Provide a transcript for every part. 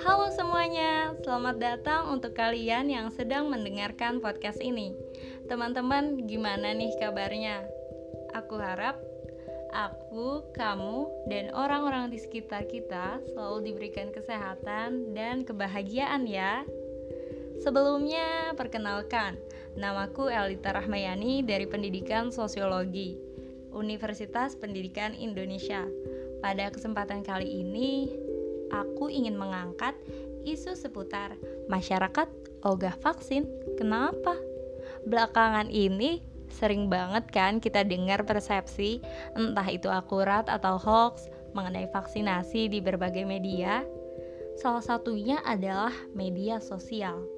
Halo semuanya, selamat datang untuk kalian yang sedang mendengarkan podcast ini. Teman-teman, gimana nih kabarnya? Aku harap aku, kamu, dan orang-orang di sekitar kita selalu diberikan kesehatan dan kebahagiaan ya. Sebelumnya, perkenalkan, namaku Elita Rahmayani dari Pendidikan Sosiologi, Universitas Pendidikan Indonesia. Pada kesempatan kali ini, aku ingin mengangkat isu seputar masyarakat ogah vaksin. Kenapa? Belakangan ini sering banget kan kita dengar persepsi entah itu akurat atau hoax mengenai vaksinasi di berbagai media. Salah satunya adalah media sosial.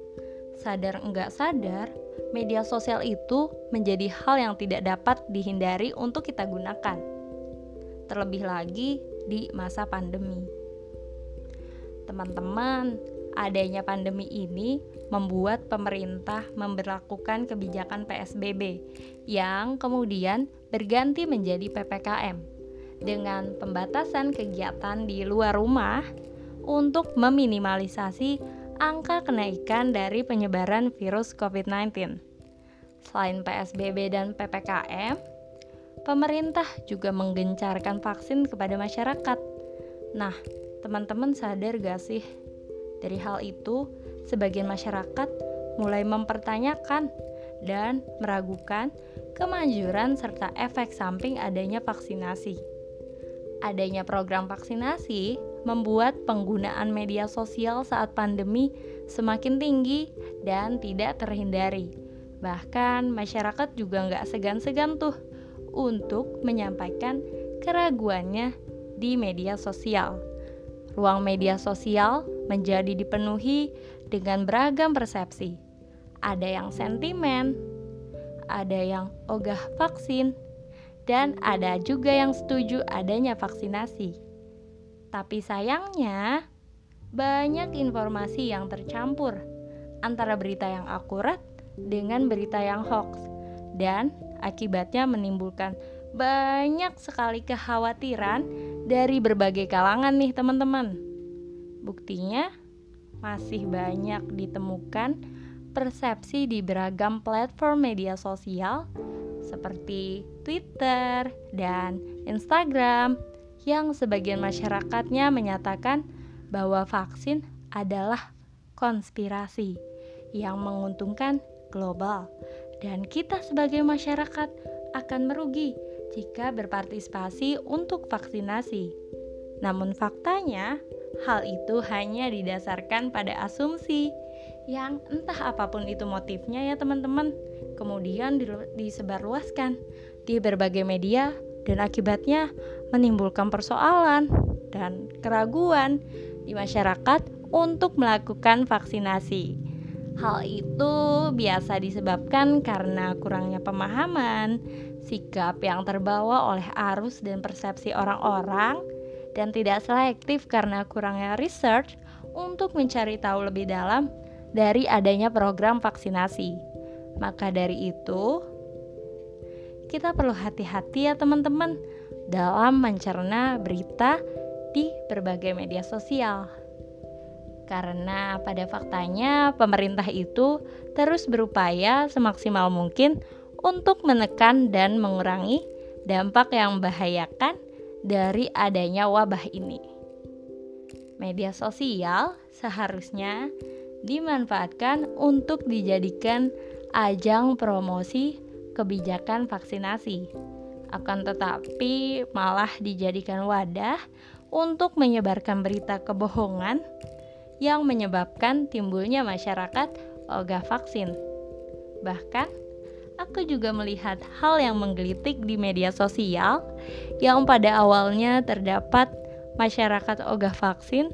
Sadar enggak sadar, media sosial itu menjadi hal yang tidak dapat dihindari untuk kita gunakan. Terlebih lagi di masa pandemi teman-teman, adanya pandemi ini membuat pemerintah memperlakukan kebijakan PSBB yang kemudian berganti menjadi PPKM dengan pembatasan kegiatan di luar rumah untuk meminimalisasi angka kenaikan dari penyebaran virus COVID-19. Selain PSBB dan PPKM, pemerintah juga menggencarkan vaksin kepada masyarakat. Nah, Teman-teman sadar gak sih? Dari hal itu, sebagian masyarakat mulai mempertanyakan dan meragukan kemanjuran serta efek samping adanya vaksinasi. Adanya program vaksinasi membuat penggunaan media sosial saat pandemi semakin tinggi dan tidak terhindari. Bahkan masyarakat juga nggak segan-segan tuh untuk menyampaikan keraguannya di media sosial. Ruang media sosial menjadi dipenuhi dengan beragam persepsi. Ada yang sentimen, ada yang ogah vaksin, dan ada juga yang setuju adanya vaksinasi. Tapi sayangnya, banyak informasi yang tercampur antara berita yang akurat dengan berita yang hoax, dan akibatnya menimbulkan banyak sekali kekhawatiran dari berbagai kalangan nih teman-teman. Buktinya masih banyak ditemukan persepsi di beragam platform media sosial seperti Twitter dan Instagram yang sebagian masyarakatnya menyatakan bahwa vaksin adalah konspirasi yang menguntungkan global dan kita sebagai masyarakat akan merugi jika berpartisipasi untuk vaksinasi. Namun faktanya, hal itu hanya didasarkan pada asumsi yang entah apa pun itu motifnya ya teman-teman, kemudian disebarluaskan di berbagai media dan akibatnya menimbulkan persoalan dan keraguan di masyarakat untuk melakukan vaksinasi. Hal itu biasa disebabkan karena kurangnya pemahaman, sikap yang terbawa oleh arus dan persepsi orang-orang dan tidak selektif karena kurangnya research untuk mencari tahu lebih dalam dari adanya program vaksinasi. Maka dari itu, kita perlu hati-hati ya teman-teman dalam mencerna berita di berbagai media sosial. Karena pada faktanya pemerintah itu terus berupaya semaksimal mungkin untuk menekan dan mengurangi dampak yang membahayakan dari adanya wabah ini. Media sosial seharusnya dimanfaatkan untuk dijadikan ajang promosi kebijakan vaksinasi. Akan tetapi, malah dijadikan wadah untuk menyebarkan berita kebohongan yang menyebabkan timbulnya masyarakat ogah vaksin. Bahkan, aku juga melihat hal yang menggelitik di media sosial yang pada awalnya terdapat masyarakat ogah vaksin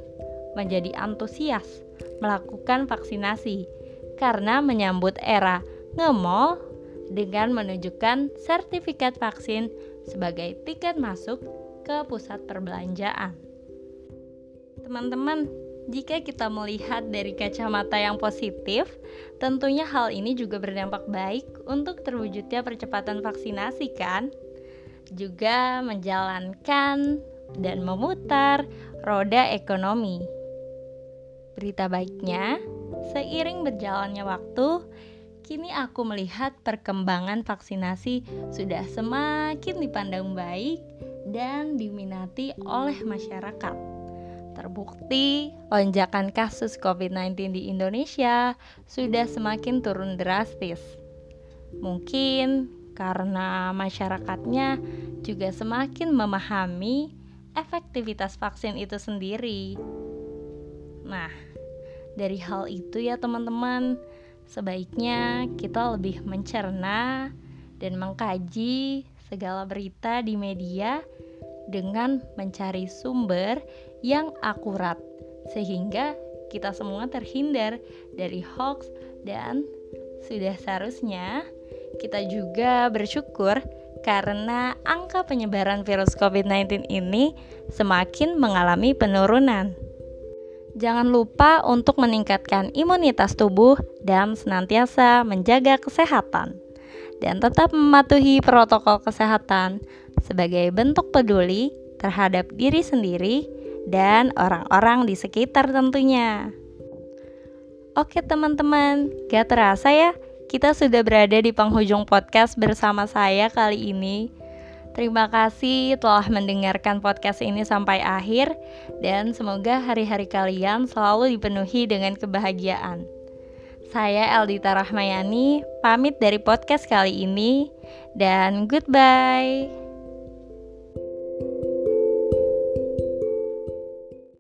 menjadi antusias melakukan vaksinasi karena menyambut era ngemol dengan menunjukkan sertifikat vaksin sebagai tiket masuk ke pusat perbelanjaan. Teman-teman, jika kita melihat dari kacamata yang positif, tentunya hal ini juga berdampak baik untuk terwujudnya percepatan vaksinasi kan? juga menjalankan dan memutar roda ekonomi. Berita baiknya, seiring berjalannya waktu, kini aku melihat perkembangan vaksinasi sudah semakin dipandang baik dan diminati oleh masyarakat. Terbukti, lonjakan kasus COVID-19 di Indonesia sudah semakin turun drastis. Mungkin karena masyarakatnya juga semakin memahami efektivitas vaksin itu sendiri. Nah, dari hal itu ya teman-teman, sebaiknya kita lebih mencerna dan mengkaji segala berita di media dengan mencari sumber yang akurat sehingga kita semua terhindar dari hoax dan sudah seharusnya kita juga bersyukur karena angka penyebaran virus COVID-19 ini semakin mengalami penurunan. Jangan lupa untuk meningkatkan imunitas tubuh dan senantiasa menjaga kesehatan, dan tetap mematuhi protokol kesehatan sebagai bentuk peduli terhadap diri sendiri dan orang-orang di sekitar tentunya. Oke teman-teman, gak terasa ya kita sudah berada di penghujung podcast bersama saya kali ini. Terima kasih telah mendengarkan podcast ini sampai akhir, dan semoga hari-hari kalian selalu dipenuhi dengan kebahagiaan. Saya Eldita Rahmayani, pamit dari podcast kali ini, dan goodbye.